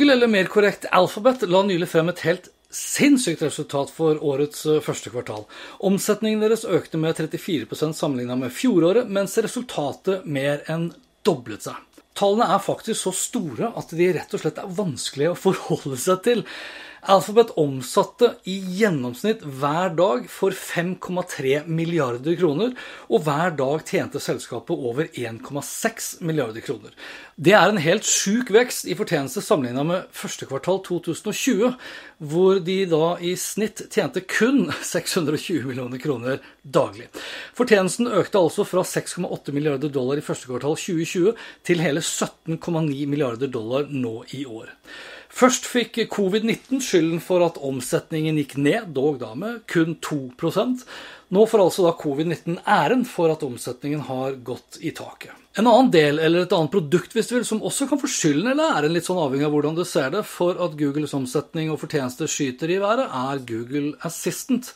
Google, eller mer korrekt Alphabet, la nylig frem et helt sinnssykt resultat for årets eh, første kvartal. Omsetningen deres økte med 34% sammenligna med fjoråret, mens resultatet mer enn doblet seg. Tallene er faktisk så store at de rett og slett er vanskelige å forholde seg til. Alphabet omsatte i gjennomsnitt hver dag for 5,3 milliarder kroner, og hver dag tjente selskapet over 1,6 milliarder kroner. Det er en helt sjuk vekst i fortjeneste sammenligna med første kvartal 2020, hvor de da i snitt tjente kun 620 millioner kroner daglig. Fortjenesten økte altså fra 6,8 milliarder dollar i første kvartal 2020 til hele 17,9 milliarder dollar nå i år. Først fikk covid-19 skylden for at omsetningen gikk ned, dog da med kun 2% Nå får altså da covid-19 æren for at omsetningen har gått i taket. En annen del, eller et annet produkt hvis du vil, som også kan få skylden eller æren, litt sånn avhengig av hvordan du ser det, for at Googles omsetning og fortjeneste skyter i været, er Google Assistant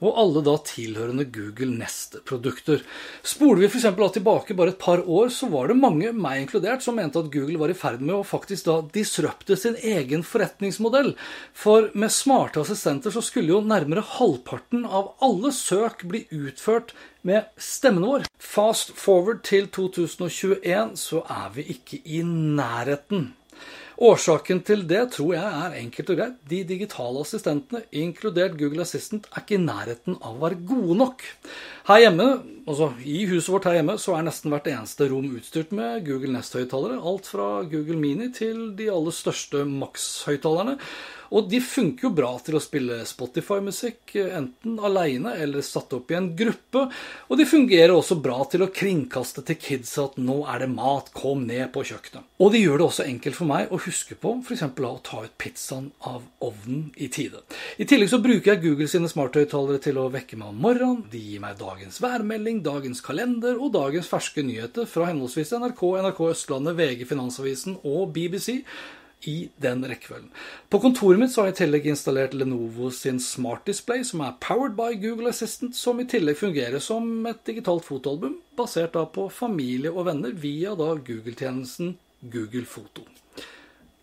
og alle da tilhørende Google Nest-produkter. Spoler vi f.eks. tilbake bare et par år, så var det mange, meg inkludert, som mente at Google var i ferd med å faktisk da disrupte sin egen forretningsmodell. For med smarte assistenter så skulle jo nærmere halvparten av alle søk bli utført med stemmen vår. Fast forward til 2021 så er vi ikke i nærheten Årsaken til det tror jeg er enkelt og greit. De digitale assistentene, inkludert Google Assistant, er ikke i nærheten av å være gode nok. Her hjemme, altså I huset vårt her hjemme så er nesten hvert eneste rom utstyrt med Google Nest-høyttalere. Alt fra Google Mini til de aller største Max-høyttalerne. Og de funker jo bra til å spille Spotify-musikk, enten aleine eller satt opp i en gruppe. Og de fungerer også bra til å kringkaste til kids at 'nå er det mat, kom ned på kjøkkenet'. Og de gjør det også enkelt for meg å huske på f.eks. å ta ut pizzaen av ovnen i tide. I tillegg så bruker jeg Google sine smarthøyttalere til å vekke meg om morgenen. De gir meg dagens værmelding, dagens kalender og dagens ferske nyheter fra henholdsvis NRK, NRK Østlandet, VG, Finansavisen og BBC i den rekkefølgen. På kontoret mitt så har jeg i tillegg installert Lenovo sin Smart Display, som er powered by Google Assistant, som i tillegg fungerer som et digitalt fotoalbum, basert da på familie og venner via da Google-tjenesten Google Foto.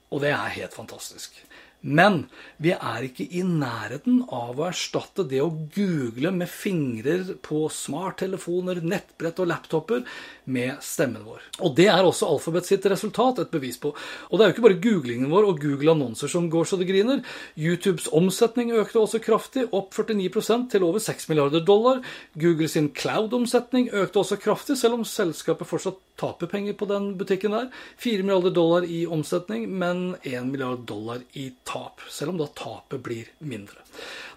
Og det er helt fantastisk. Men vi er ikke i nærheten av å erstatte det å google med fingrer på smarttelefoner, nettbrett og laptoper med stemmen vår. Og det er også Alphabet sitt resultat et bevis på. Og det er jo ikke bare googlingen vår og Google-annonser som går så det griner. YouTubes omsetning økte også kraftig, opp 49% til over 6 milliarder dollar. Google sin cloud-omsetning økte også kraftig, selv om selskapet fortsatt taper penger på den butikken der. 4 milliarder dollar i omsetning, men 1 milliard dollar i tap. Selv om da tapet blir mindre.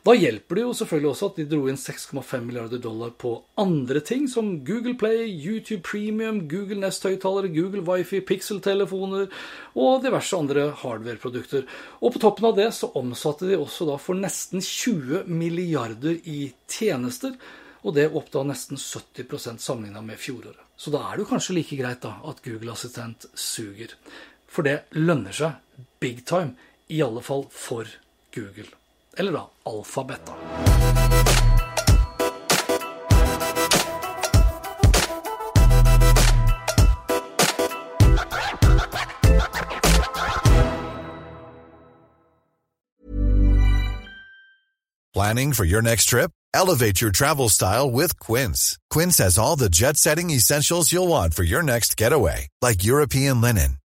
Da hjelper det jo selvfølgelig også at de dro inn 6,5 milliarder dollar på andre ting, som Google Play, YouTube Premium, Google Nest-høyttalere, Google Wifi, Pixel-telefoner og diverse andre hardware-produkter. Og på toppen av det så omsatte de også da for nesten 20 milliarder i tjenester. Og det opp da nesten 70% sammenligna med fjoråret. Så da er det jo kanskje like greit da at Google Assistent suger. For det lønner seg big time. I alle fall for Google. Eller da alfabet, da. Planning for your next trip? Elevate your travel style with Quince. Quince has all the jet setting essentials you'll want for your next getaway, like European linen,